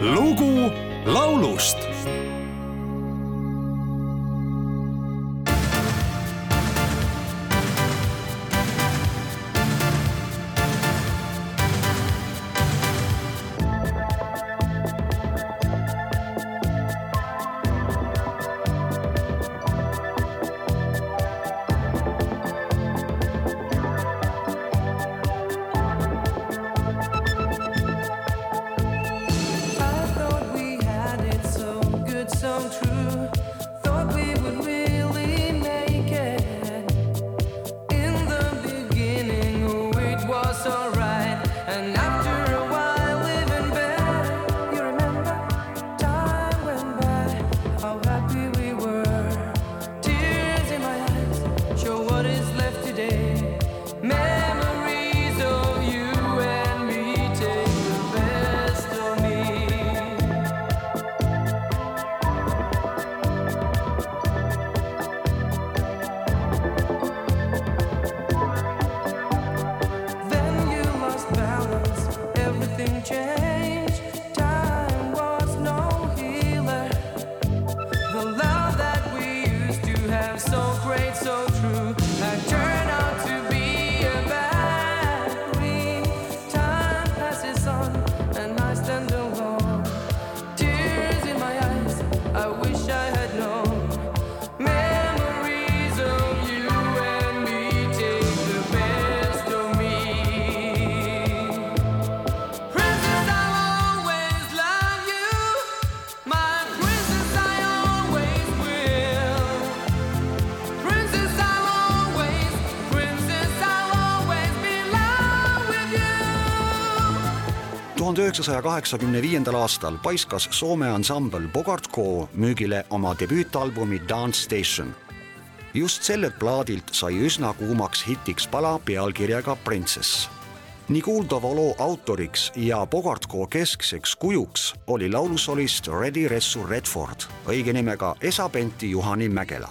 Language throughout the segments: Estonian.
lugu laulust tuhande üheksasaja kaheksakümne viiendal aastal paiskas Soome ansambel Bogart Co müügile oma debüütalbumi Dance Station. just sellelt plaadilt sai üsna kuumaks hitiks pala pealkirjaga Princess. nii kuuldava loo autoriks ja Bogart Co keskseks kujuks oli laulusolist Reddy Ressu Redford, õige nimega Esa Penti Juhani Mägela.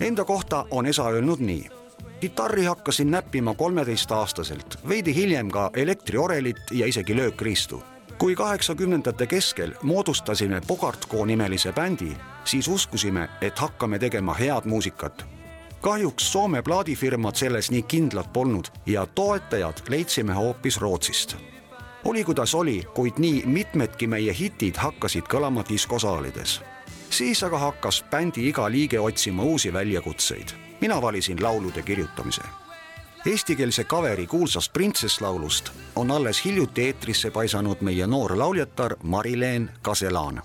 Enda kohta on Esa öelnud nii kitarri hakkasin näppima kolmeteistaastaselt, veidi hiljem ka elektriorelit ja isegi löökriistu. kui kaheksakümnendate keskel moodustasime Bogart Co nimelise bändi, siis uskusime, et hakkame tegema head muusikat. kahjuks Soome plaadifirmad selles nii kindlad polnud ja toetajad leidsime hoopis Rootsist. oli kuidas oli, kuid nii mitmedki meie hitid hakkasid kõlama diskosaalides siis aga hakkas bändi iga liige otsima uusi väljakutseid. Mina valisin laulude kirjutamise. Eestikeelse kaveri kuulsast Princess laulust on alles hiljuti eetrisse paisanud meie noor lauljatar Mari-Leen Kaselaan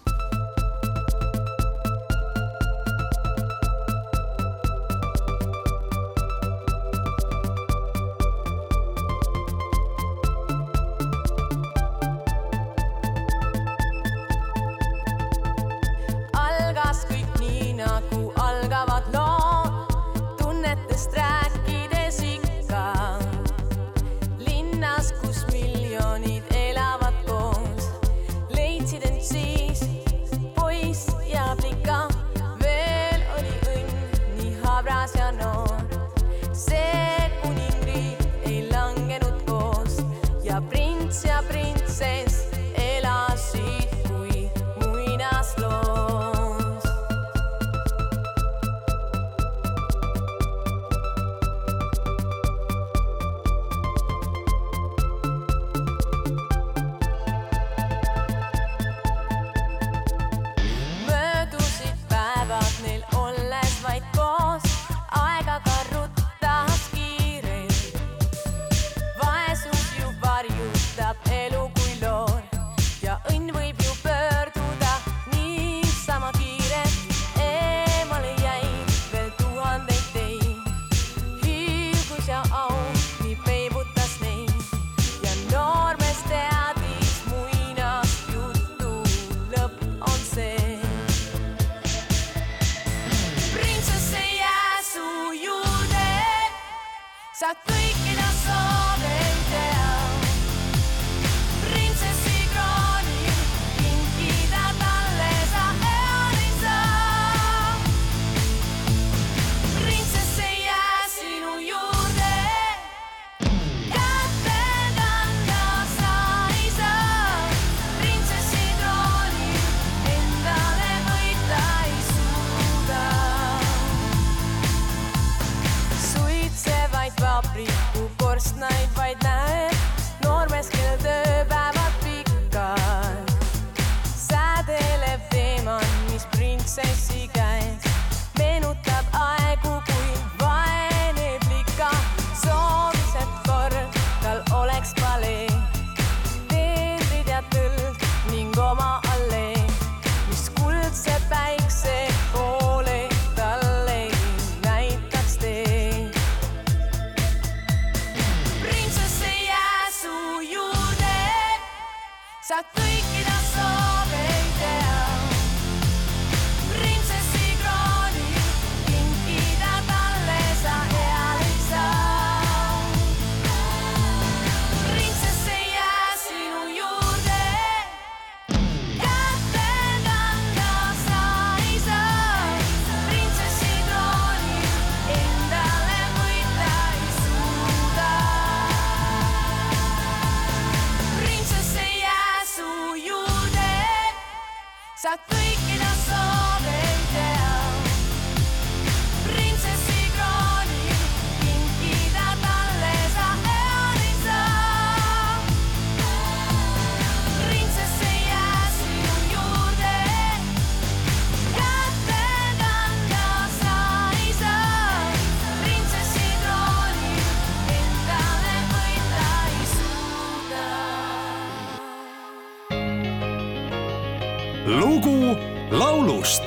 So three. Lugu laulust